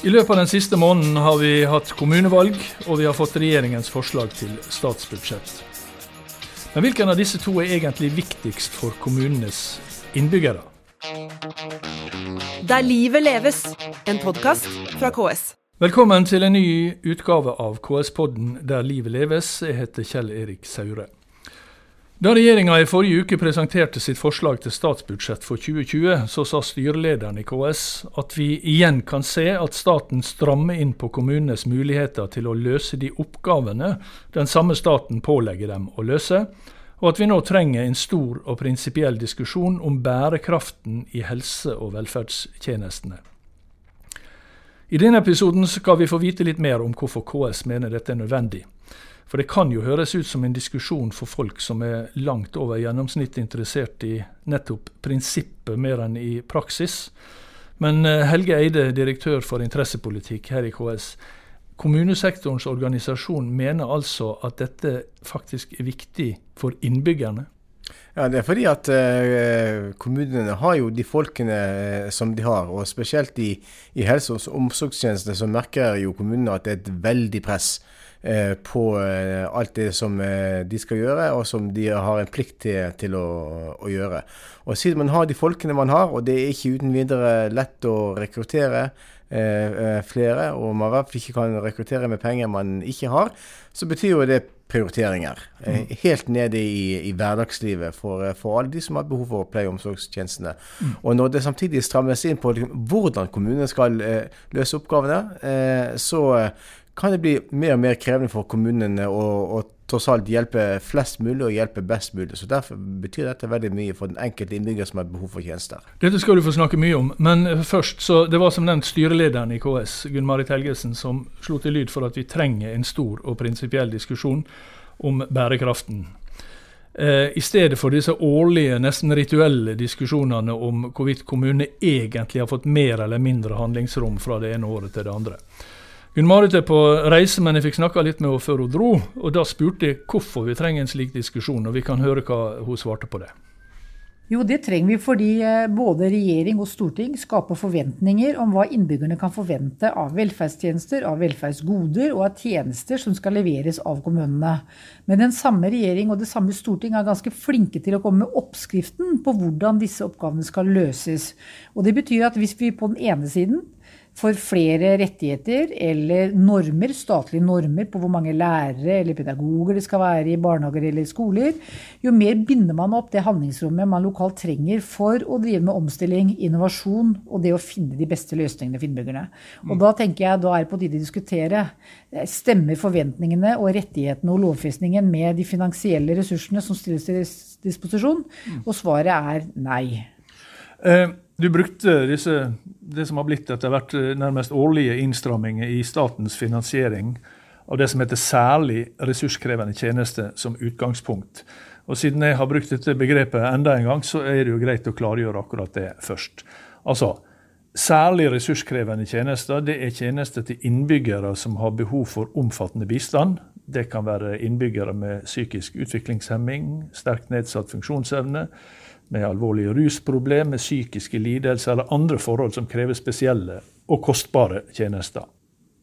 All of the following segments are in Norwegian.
I løpet av den siste måneden har vi hatt kommunevalg, og vi har fått regjeringens forslag til statsbudsjett. Men hvilken av disse to er egentlig viktigst for kommunenes innbyggere? Der livet leves, en podkast fra KS. Velkommen til en ny utgave av KS-podden Der livet leves. Jeg heter Kjell Erik Saure. Da regjeringa i forrige uke presenterte sitt forslag til statsbudsjett for 2020, så sa styrelederen i KS at vi igjen kan se at staten strammer inn på kommunenes muligheter til å løse de oppgavene den samme staten pålegger dem å løse, og at vi nå trenger en stor og prinsipiell diskusjon om bærekraften i helse- og velferdstjenestene. I denne episoden skal vi få vite litt mer om hvorfor KS mener dette er nødvendig. For det kan jo høres ut som en diskusjon for folk som er langt over gjennomsnittet interessert i nettopp prinsippet mer enn i praksis. Men eh, Helge Eide, direktør for interessepolitikk her i KS. Kommunesektorens organisasjon mener altså at dette faktisk er viktig for innbyggerne? Ja, Det er fordi at uh, kommunene har jo de folkene uh, som de har. Og spesielt i, i helse- og omsorgstjenestene så merker jo kommunene at det er et veldig press Eh, på eh, alt det som eh, de skal gjøre, og som de har en plikt til, til å, å, gjøre. Og Siden man har de folkene man har, og det er ikke uten videre lett å rekruttere flere, og man i hvert fall ikke kan rekruttere med penger man ikke har, så betyr jo det prioriteringer. Mm. Helt nede i, i hverdagslivet for, for, alle de som har behov for pleie- og omsorgstjenestene. Mm. Og når det samtidig strammes inn på liksom, hvordan kommunene skal eh, løse oppgavene, eh, så kan det bli mer og mer krevende for kommunene å, å tross alt hjelpe flest mulig og hjelpe best mulig. Så Derfor betyr dette veldig mye for den enkelte innbygger som har behov for tjenester. Dette skal du få snakke mye om, men først, så det var som nevnt styrelederen i KS, Gunn-Marit Helgesen, som slo til lyd for at vi trenger en stor og prinsipiell diskusjon om bærekraften. Eh, I stedet for disse årlige, nesten rituelle diskusjonene om hvorvidt kommunene egentlig har fått mer eller mindre handlingsrom fra det ene året til det andre. Gunn-Marit er på reise, men jeg fikk snakka litt med henne før hun dro. og Da spurte jeg hvorfor vi trenger en slik diskusjon, og vi kan høre hva hun svarte på det. Jo, det trenger vi fordi eh, både regjering og storting skaper forventninger om hva innbyggerne kan forvente av velferdstjenester, av velferdsgoder og av tjenester som skal leveres av kommunene. Men den samme regjering og det samme storting er ganske flinke til å komme med oppskriften på hvordan disse oppgavene skal løses. Og det betyr at hvis vi på den ene siden for flere rettigheter eller normer, statlige normer på hvor mange lærere eller pedagoger det skal være i barnehager eller skoler, jo mer binder man opp det handlingsrommet man lokalt trenger for å drive med omstilling, innovasjon og det å finne de beste løsningene for innbyggerne. Og da tenker jeg da er det på tide å diskutere. Eh, stemmer forventningene og rettighetene og lovfestningen med de finansielle ressursene som stilles til disposisjon? Og svaret er nei. Uh. Du brukte disse, det som har blitt etter hvert eh, nærmest årlige innstramminger i statens finansiering av det som heter særlig ressurskrevende tjenester, som utgangspunkt. Og Siden jeg har brukt dette begrepet enda en gang, så er det jo greit å klargjøre akkurat det først. Altså, Særlig ressurskrevende tjenester det er tjenester til innbyggere som har behov for omfattende bistand. Det kan være innbyggere med psykisk utviklingshemming, sterkt nedsatt funksjonsevne, med alvorlige rusproblemer, psykiske lidelser eller andre forhold som krever spesielle og kostbare tjenester.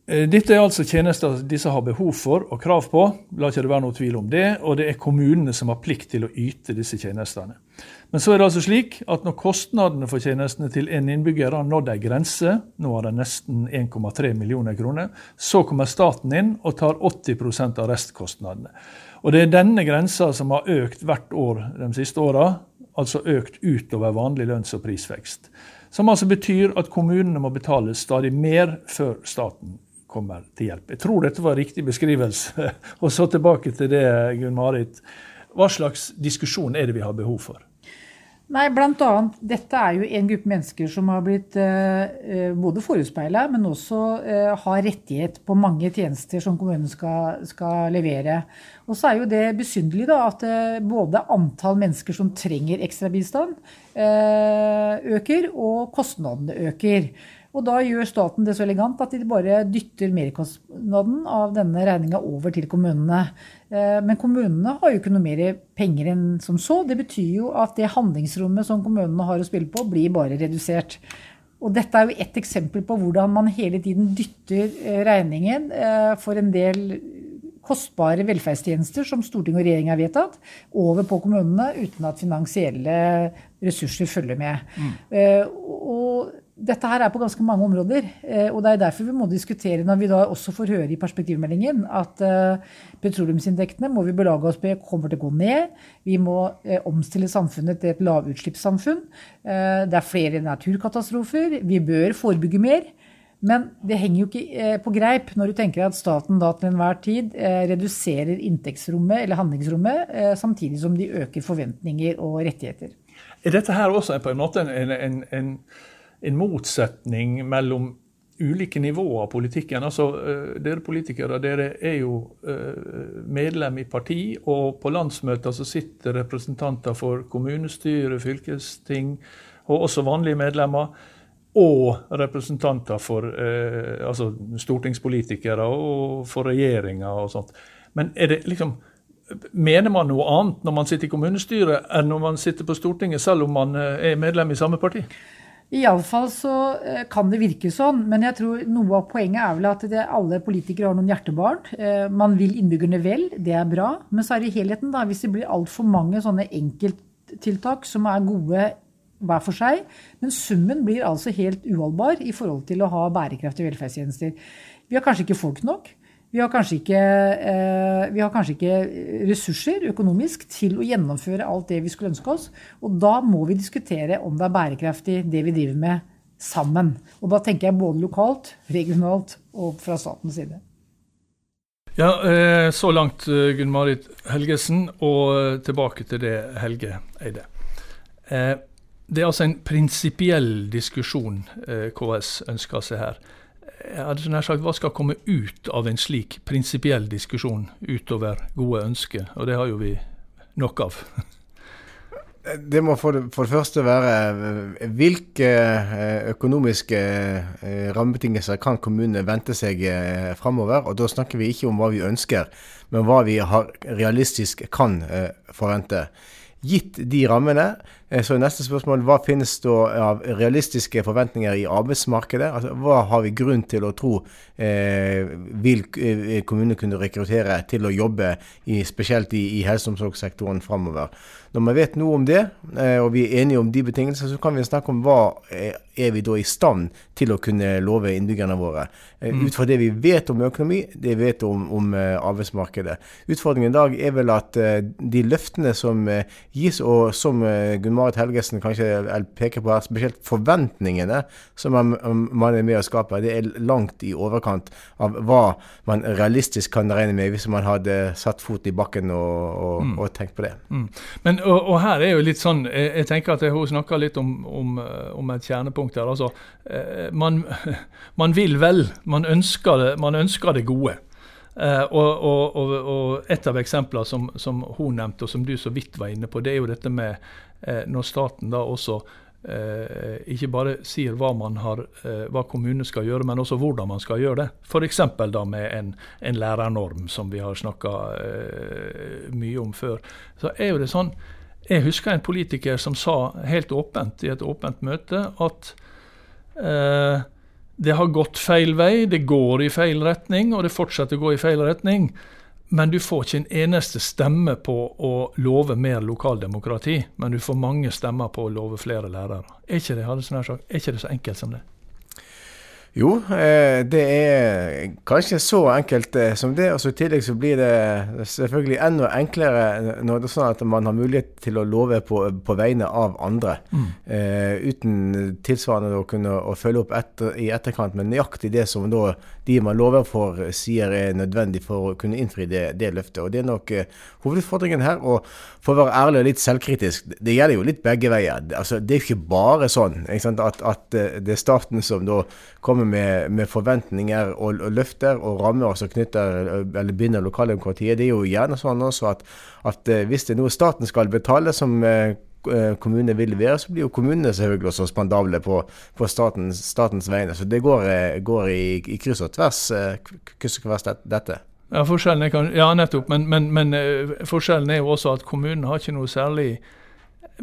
Eh, dette er altså tjenester disse har behov for og krav på, la ikke det være noe tvil om det, og det er kommunene som har plikt til å yte disse tjenestene. Men så er det altså slik at når kostnadene for tjenestene til en innbygger har nådd ei grense, nå har de nesten 1,3 millioner kroner, så kommer staten inn og tar 80% av restkostnadene. Og det er denne grensa som har økt hvert år de siste åra, altså økt utover vanlig lønns- og prisvekst. Som altså betyr at kommunene må betale stadig mer før staten kommer til hjelp. Jeg tror dette var riktig beskrivelse. Og så tilbake til det, Gunn Marit. Hva slags diskusjon er det vi har behov for? Nei, blant annet, Dette er jo en gruppe mennesker som har blitt eh, både forespeila, men også eh, har rettighet på mange tjenester som kommunen skal, skal levere. Og så er jo det besynderlig at eh, både antall mennesker som trenger ekstrabistand, eh, øker, og kostnadene øker. Og da gjør staten det så elegant at de bare dytter merkostnaden av denne regninga over til kommunene. Eh, men kommunene har jo ikke noe mer penger enn som så. Det betyr jo at det handlingsrommet som kommunene har å spille på, blir bare redusert. Og dette er jo ett eksempel på hvordan man hele tiden dytter eh, regningen eh, for en del kostbare velferdstjenester som storting og regjering har vedtatt, over på kommunene uten at finansielle ressurser følger med. Mm. Og dette her er på ganske mange områder. Og det er derfor vi må diskutere, når vi da også får høre i perspektivmeldingen, at petroleumsinntektene må vi belage oss på kommer til å gå ned. Vi må omstille samfunnet til et lavutslippssamfunn. Det er flere naturkatastrofer. Vi bør forebygge mer. Men det henger jo ikke eh, på greip når du tenker at staten da til enhver tid eh, reduserer inntektsrommet eller handlingsrommet, eh, samtidig som de øker forventninger og rettigheter. Er dette her også på en måte en, en, en, en motsetning mellom ulike nivåer av politikken? Altså, Dere politikere dere er jo medlem i parti, og på landsmøter så sitter representanter for kommunestyre, fylkesting og også vanlige medlemmer og representanter for eh, altså stortingspolitikere og for regjeringa og sånt. Men er det liksom Mener man noe annet når man sitter i kommunestyret enn når man sitter på Stortinget, selv om man eh, er medlem i samme parti? Iallfall så eh, kan det virke sånn, men jeg tror noe av poenget er vel at det, alle politikere har noen hjertebarn. Eh, man vil innbyggerne vel, det er bra. Men så er det helheten, da. Hvis det blir altfor mange sånne enkelttiltak som er gode hver for seg. Men summen blir altså helt uholdbar i forhold til å ha bærekraftige velferdstjenester. Vi har kanskje ikke folk nok. Vi har, ikke, eh, vi har kanskje ikke ressurser økonomisk til å gjennomføre alt det vi skulle ønske oss. Og da må vi diskutere om det er bærekraftig, det vi driver med, sammen. Og da tenker jeg både lokalt, regionalt og fra statens side. Ja, eh, Så langt eh, Gunn Marit Helgesen, og tilbake til det Helge Eide. Det er altså en prinsipiell diskusjon KS ønsker seg her. Jeg hadde nær sagt, Hva skal komme ut av en slik prinsipiell diskusjon utover gode ønsker? Og det har jo vi nok av. Det må for for det, første være eh, hvilke eh, økonomiske eh, rammebetingelser kan kommunene vente seg framover. Og da snakker vi ikke om hva vi ønsker, men hva vi har realistisk kan forvente. Gitt de rammene, Eh, så neste spørsmål, hva finnes da av realistiske forventninger i arbeidsmarkedet? Altså, hva har vi grunn til å tro eh, vil eh, kommunene kunne rekruttere til å jobbe, i, spesielt i, i helse- og omsorgssektoren framover? Når man vet noe om det, eh, og vi er enige om de betingelsene, så kan vi snakke om hva er vi da i stand til å kunne love innbyggerne våre. Eh, mm. Ut fra det vi vet om økonomi, det vi vet om, om arbeidsmarkedet. Utfordringen i dag er vel at de løftene som gis, og som Gunn Marit Helgesen kanskje peker på her, spesielt forventningene som man, man, er med å skape, det er langt i overkant av hva man realistisk kan regne med hvis man hadde satt fot i bakken og, og, mm. og tenkt på det. Mm. Men, og, og, her er jo litt sånn, jeg, jeg tenker at hun snakker litt om, om, om, et kjernepunkt her. altså eh, man, man, vil vel, man ønsker det, man ønsker det gode. Uh, og, og, og, Et av eksemplene som, som, hun nevnte, og som du så vidt var inne på, det er jo dette med Eh, når staten da også eh, ikke bare sier hva, har, eh, hva kommunene skal gjøre, men også hvordan man skal gjøre det. F.eks. da med en, en, lærernorm, som vi har snakka mye om før. Så er jo det sånn, Jeg husker en politiker som sa helt åpent i et åpent møte at eh, det har gått feil vei, det går i feil retning, og det fortsetter å gå i feil retning. Men du får ikke en eneste stemme på å love mer lokaldemokrati, men du får mange stemmer på å love flere lærere. Er ikke det, er ikke det så enkelt som det? Jo, eh, det er kanskje så enkelt eh, som det. Og så I tillegg så blir det selvfølgelig enda enklere når det er sånn at man har mulighet til å love på, på vegne av andre. Mm. Uh, uten tilsvarende å kunne å følge opp etter, i etterkant med nøyaktig det som da de man lover for, sier er nødvendig for å kunne innfri det, det løftet. Og Det er nok uh, hovedutfordringen her. Og for å være ærlig og litt selvkritisk, det gjelder jo litt begge veier. Altså, det er jo ikke bare sånn ikke at, at, det er staten som da kommer med, med forventninger og, og, løfter og rammer som knytter eller binder lokaldemokratiet. Det er jo gjerne sånn også at, at eh, hvis det er noe staten skal betale som eh, eh, kommunene vil levere, så blir jo kommunene selvfølgelig også spandable på, på statens, statens, vegne. Så det går, går i, i, kryss og tvers, kryss og tvers dette. Ja, kan, ja nettopp. Men, men, men, forskjellen er jo også at kommunen har ikke noe særlig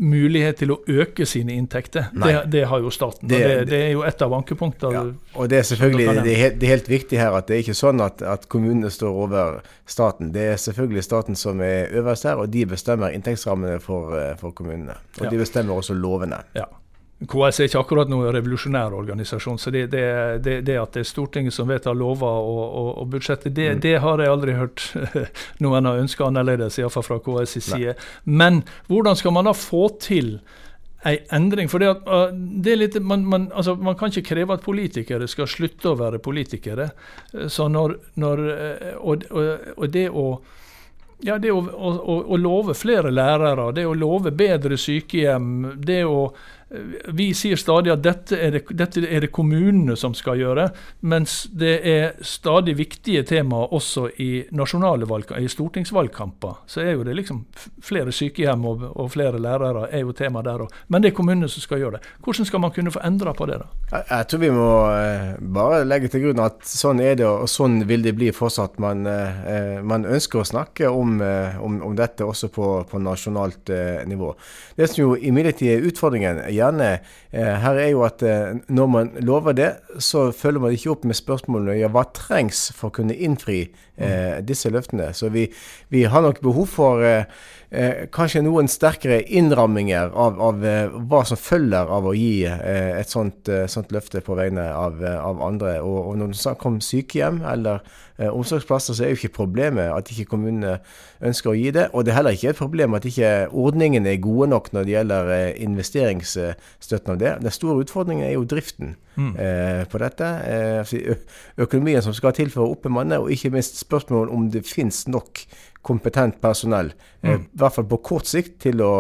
mulighet til å øke sine inntekter. Det, det, har jo staten. Det, det, det, er jo et av ankepunktene. Ja. Og det er selvfølgelig det er, helt, det helt, viktig her at det er ikke sånn at, at kommunene står over staten. Det er selvfølgelig staten som er øverst her, og de bestemmer inntektsrammene for, eh, for kommunene. Og ja. de bestemmer også lovene. Ja. KS er ikke akkurat noen revolusjonær organisasjon. så det, det, det, det, at det er Stortinget som vedtar lover og, og, og budsjettet, det, mm. det, har jeg aldri hørt noen har ønska annerledes, iallfall fra KS' side. Nei. Men hvordan skal man da få til ei endring? For det at, det er litt, man, man, altså, man, kan ikke kreve at politikere skal slutte å være politikere. Så når, når og, og, og det å ja, det å, å, å, love flere lærere, det å love bedre sykehjem, det å vi sier stadig at dette er, det, dette er, det, kommunene som skal gjøre, mens det er stadig viktige temaer også i nasjonale valgkamper, i stortingsvalgkamper. Så er jo det liksom flere sykehjem og, og flere lærere er jo tema der òg. Men det er kommunene som skal gjøre det. Hvordan skal man kunne få endra på det? da? Jeg, jeg, tror vi må eh, bare legge til grunn at sånn er det, og sånn vil det bli fortsatt. Man, eh, man ønsker å snakke om, eh, om, om dette også på, på nasjonalt nivå. Det som jo imidlertid er utfordringen, gjerne eh, her er jo at eh, når man lover det, så følger man ikke opp med spørsmålene ja, hva trengs for å kunne innfri eh, disse løftene. Så vi, vi, har nok behov for eh, eh, kanskje noen sterkere innramminger av, av eh, hva som følger av å gi et sånt, sånt, løfte på vegne av, av andre. Og, og når du snakker om sykehjem eller eh, omsorgsplasser, så er jo ikke problemet at ikke kommunene ønsker å gi det. Og det er heller ikke et problem at ikke ordningene er gode nok når det gjelder eh, investeringsstøtten av det. Den store utfordringen er jo driften mm. eh, på dette. Eh, økonomien som skal til for å oppbemanne, og ikke minst spørsmålet om det finnes nok kompetent personell. Eh, mm. I hvert fall på kort sikt til å,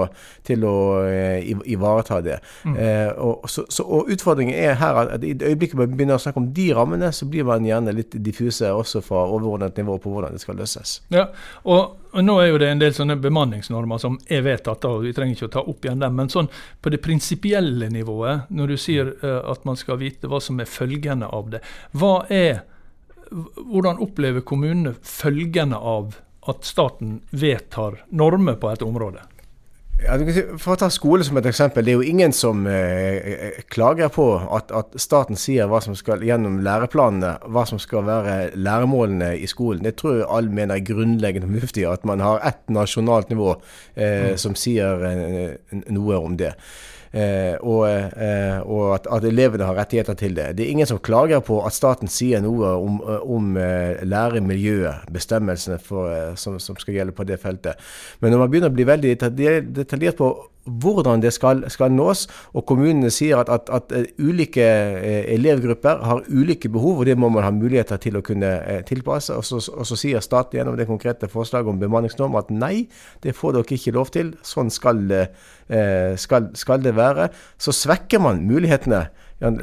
til å uh, ivareta det. Mm. Eh, og, så, så, og, utfordringen er her at i det øyeblikket man begynner å snakke om de rammene, så blir man gjerne litt diffuse også fra overordnet nivå på hvordan det skal løses. Ja, og, Nå er jo det en del sånne bemanningsnormer som er vedtatt, og vi trenger ikke å ta opp igjen dem. Men sånn på det prinsipielle nivået, når du sier uh, at man skal vite hva som er følgende av det, hva er hvordan opplever kommunene følgende av at staten vedtar normer på et område. Ja, for å ta skole som et eksempel. Det er jo ingen som eh, klager på at, at, staten sier hva som skal gjennom læreplanene, hva som skal være læremålene i skolen. Det tror jeg alle mener er grunnleggende fornuftig. At man har ett nasjonalt nivå eh, mm. som sier eh, noe om det. Eh, og, eh, og at, at, elevene har rettigheter til det. Det er ingen som klager på at staten sier noe om, om eh, læremiljøet, bestemmelsene for, som, som, skal gjelde på det feltet. Men når man begynner å bli veldig detaljert på hvordan det skal, skal, nås. Og kommunene sier at, at, at eh, ulike eh, elevgrupper har ulike behov, og det må man ha muligheter til å kunne eh, tilpasse. Og så, og så sier staten gjennom det konkrete forslaget om bemanningsnorm at nei, det får dere ikke lov til. Sånn skal, skal, skal det være. Så svekker man mulighetene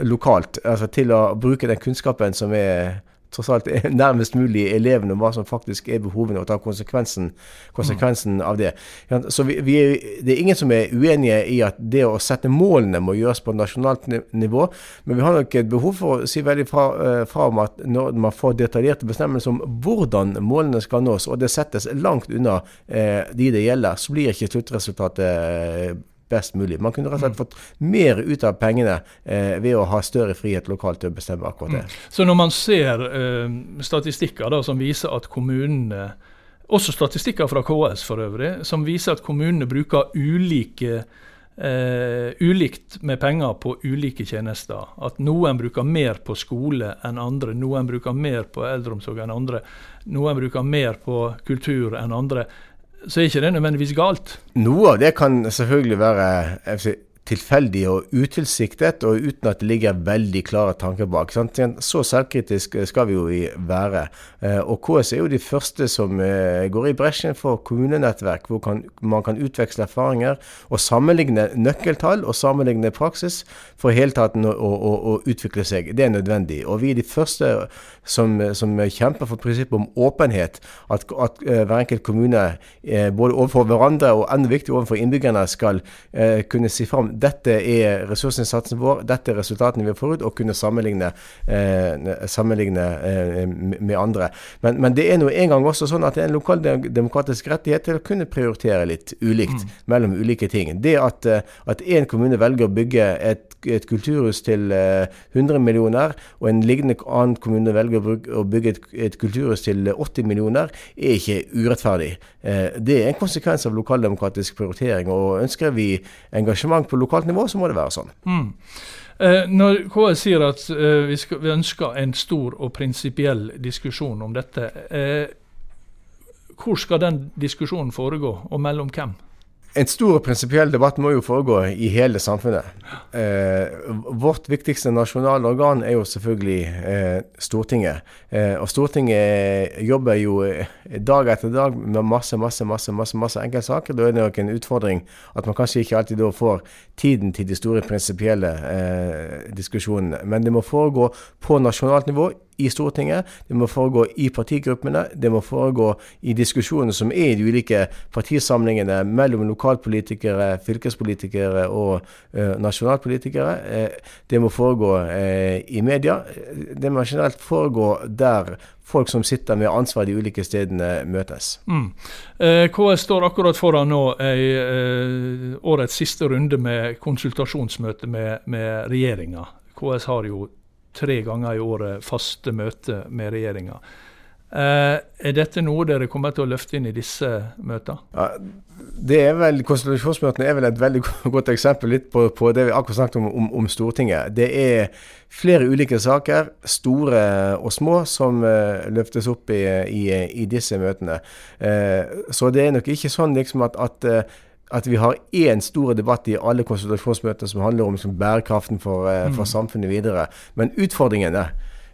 lokalt altså til å bruke den kunnskapen som er tross alt nærmest mulig elevene om hva som faktisk er behovene, og ta konsekvensen, konsekvensen av det. Så vi, vi Det er ingen som er uenige i at det å sette målene må gjøres på nasjonalt nivå, men vi har nok et behov for å si veldig fra, eh, fra om at når man får detaljerte bestemmelser om hvordan målene skal nås, og det settes langt unna eh, de det gjelder, så blir ikke sluttresultatet best mulig. Man kunne rett og slett fått mer ut av pengene eh, ved å ha større frihet lokalt til å bestemme akkurat det. Mm. Så når man ser eh, statistikker da, som viser at kommunene også statistikker fra KS for øvrig, som viser at kommunene bruker ulike Uh, ulikt med penger på ulike tjenester. At noen bruker mer på skole enn andre, noen bruker mer på eldreomsorg enn andre, noen bruker mer på kultur enn andre så er ikke det nødvendigvis galt. Noe av det kan selvfølgelig være si, tilfeldig og utilsiktet, og uten at det ligger veldig klare tanker bak. Så selvkritisk skal vi jo være. Eh, og KS er jo de første som eh, går i bresjen for kommunenettverk, hvor man kan utveksle erfaringer og sammenligne nøkkeltall og sammenligne praksis for hele tatt å, å, å, utvikle seg. Det er nødvendig. Og vi er de første som, som kjemper for prinsippet om åpenhet. At, at uh, hver enkelt kommune, både overfor hverandre og enda viktigere overfor innbyggerne, skal kunne si fram dette er ressursinnsatsen vår, dette er resultatene vi får ut, og kunne sammenligne, eh, sammenligne eh, med andre. Men, men, det er nå engang også sånn at det er en lokaldemokratisk rettighet til å kunne prioritere litt ulikt mm. mellom ulike ting. Det at, at en kommune velger å bygge et et kulturhus til 100 millioner, og en lignende annen kommune velger å bygge et, et kulturhus til 80 millioner, er ikke urettferdig. Det er en konsekvens av lokaldemokratisk prioritering. og Ønsker vi engasjement på lokalt nivå, så må det være sånn. Mm. Eh, når KS sier at eh, vi, skal, vi, ønsker en stor og prinsipiell diskusjon om dette, eh, hvor skal den diskusjonen foregå, og mellom hvem? En stor prinsipiell debatt må jo foregå i hele samfunnet. Eh, vårt viktigste nasjonale organ er jo selvfølgelig eh, Stortinget. Eh, og Stortinget jobber jo eh, dag etter dag med masse masse, masse, masse, masse enkeltsaker. Da er det nok en utfordring at man kanskje ikke alltid da får tiden til de store prinsipielle eh, diskusjonene. Men det må foregå på nasjonalt nivå i Stortinget, det må foregå i partigruppene, det må foregå i diskusjonene som er i de ulike partisamlingene mellom lokalpolitikere, fylkespolitikere og uh, nasjonalpolitikere. Uh, det må foregå uh, i media. Det må generelt foregå der folk som sitter med ansvar de ulike stedene, møtes. Mm. KS står akkurat foran nå ei, årets siste runde med konsultasjonsmøte med, med regjeringa. KS har jo tre ganger i året faste møter med regjeringa. Eh, er dette noe dere kommer til å løfte inn i disse møtene? Ja, er vel, Konstitusjonsmøtene er vel et veldig godt eksempel litt på, på det vi akkurat snakket om, om, om, Stortinget. Det er flere ulike saker, store og små, som uh, løftes opp i, i, i disse møtene. Uh, så det er nok ikke sånn liksom at, at at vi har én stor debatt i alle konsultasjonsmøter som handler om liksom, bærekraften for, eh, for, mm. samfunnet videre. Men utfordringene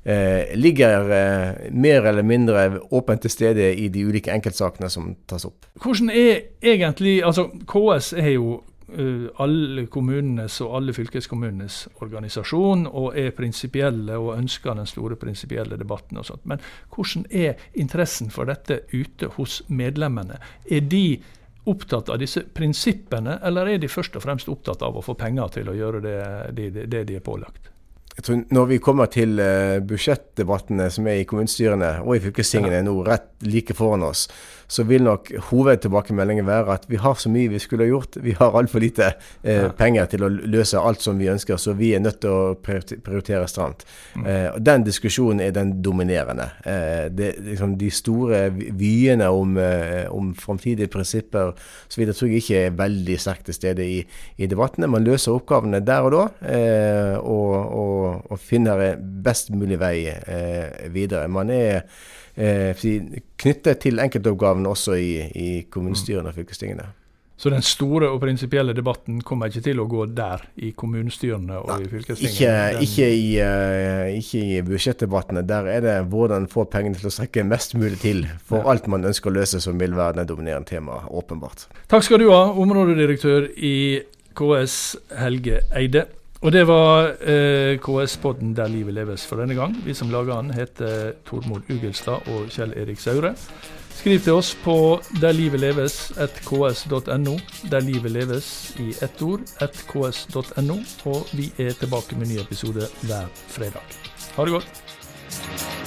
eh, ligger eh, mer eller mindre åpent til stede i de ulike enkeltsakene som tas opp. Hvordan er egentlig altså KS er jo uh, alle kommunenes og alle fylkeskommunenes organisasjon og er prinsipielle og ønsker den store prinsipielle debatten og sånt. Men hvordan er interessen for dette ute hos medlemmene? Er de opptatt av disse prinsippene, eller er de først og fremst opptatt av å få penger til å gjøre det, det, det de er pålagt? Jeg tror Når vi kommer til uh, budsjettdebattene som er i kommunestyrene og i fylkestingene nå rett like foran oss, så vil nok hovedtilbakemeldingen være at vi har så mye vi skulle ha gjort. Vi har altfor lite eh, penger til å løse alt som vi ønsker, så vi er nødt til å prioritere stramt. Mm. Eh, og Den diskusjonen er den dominerende. Eh, det, liksom, de store vyene om, eh, om framtidige prinsipper så videre tror jeg ikke er veldig sterkt til stede i, i, debattene. Man løser oppgavene der og da, eh, og, og, og, finner best mulig vei eh, videre. Man er eh, knyttet til enkeltoppgavene også i, i kommunestyrene og fylkestingene. Så den store og prinsipielle debatten kommer ikke til å gå der, i kommunestyrene og i fylkestingene? Ikke, ikke, i, uh, ikke, i, budsjettdebattene. Der er det hvordan få pengene til å strekke mest mulig til for ja. alt man ønsker å løse, som vil være det dominerende temaet, åpenbart. Takk skal du ha, områdedirektør i KS Helge Eide. Og det var eh, KS-podden Der livet leves for denne gang. Vi som lager den, heter Tormod Ugelstad og Kjell Erik Saure. Skriv til oss på derliveleves.ks.no. Der livet leves i ett ord, ks.no. Og vi er tilbake med ny episode hver fredag. Ha det godt.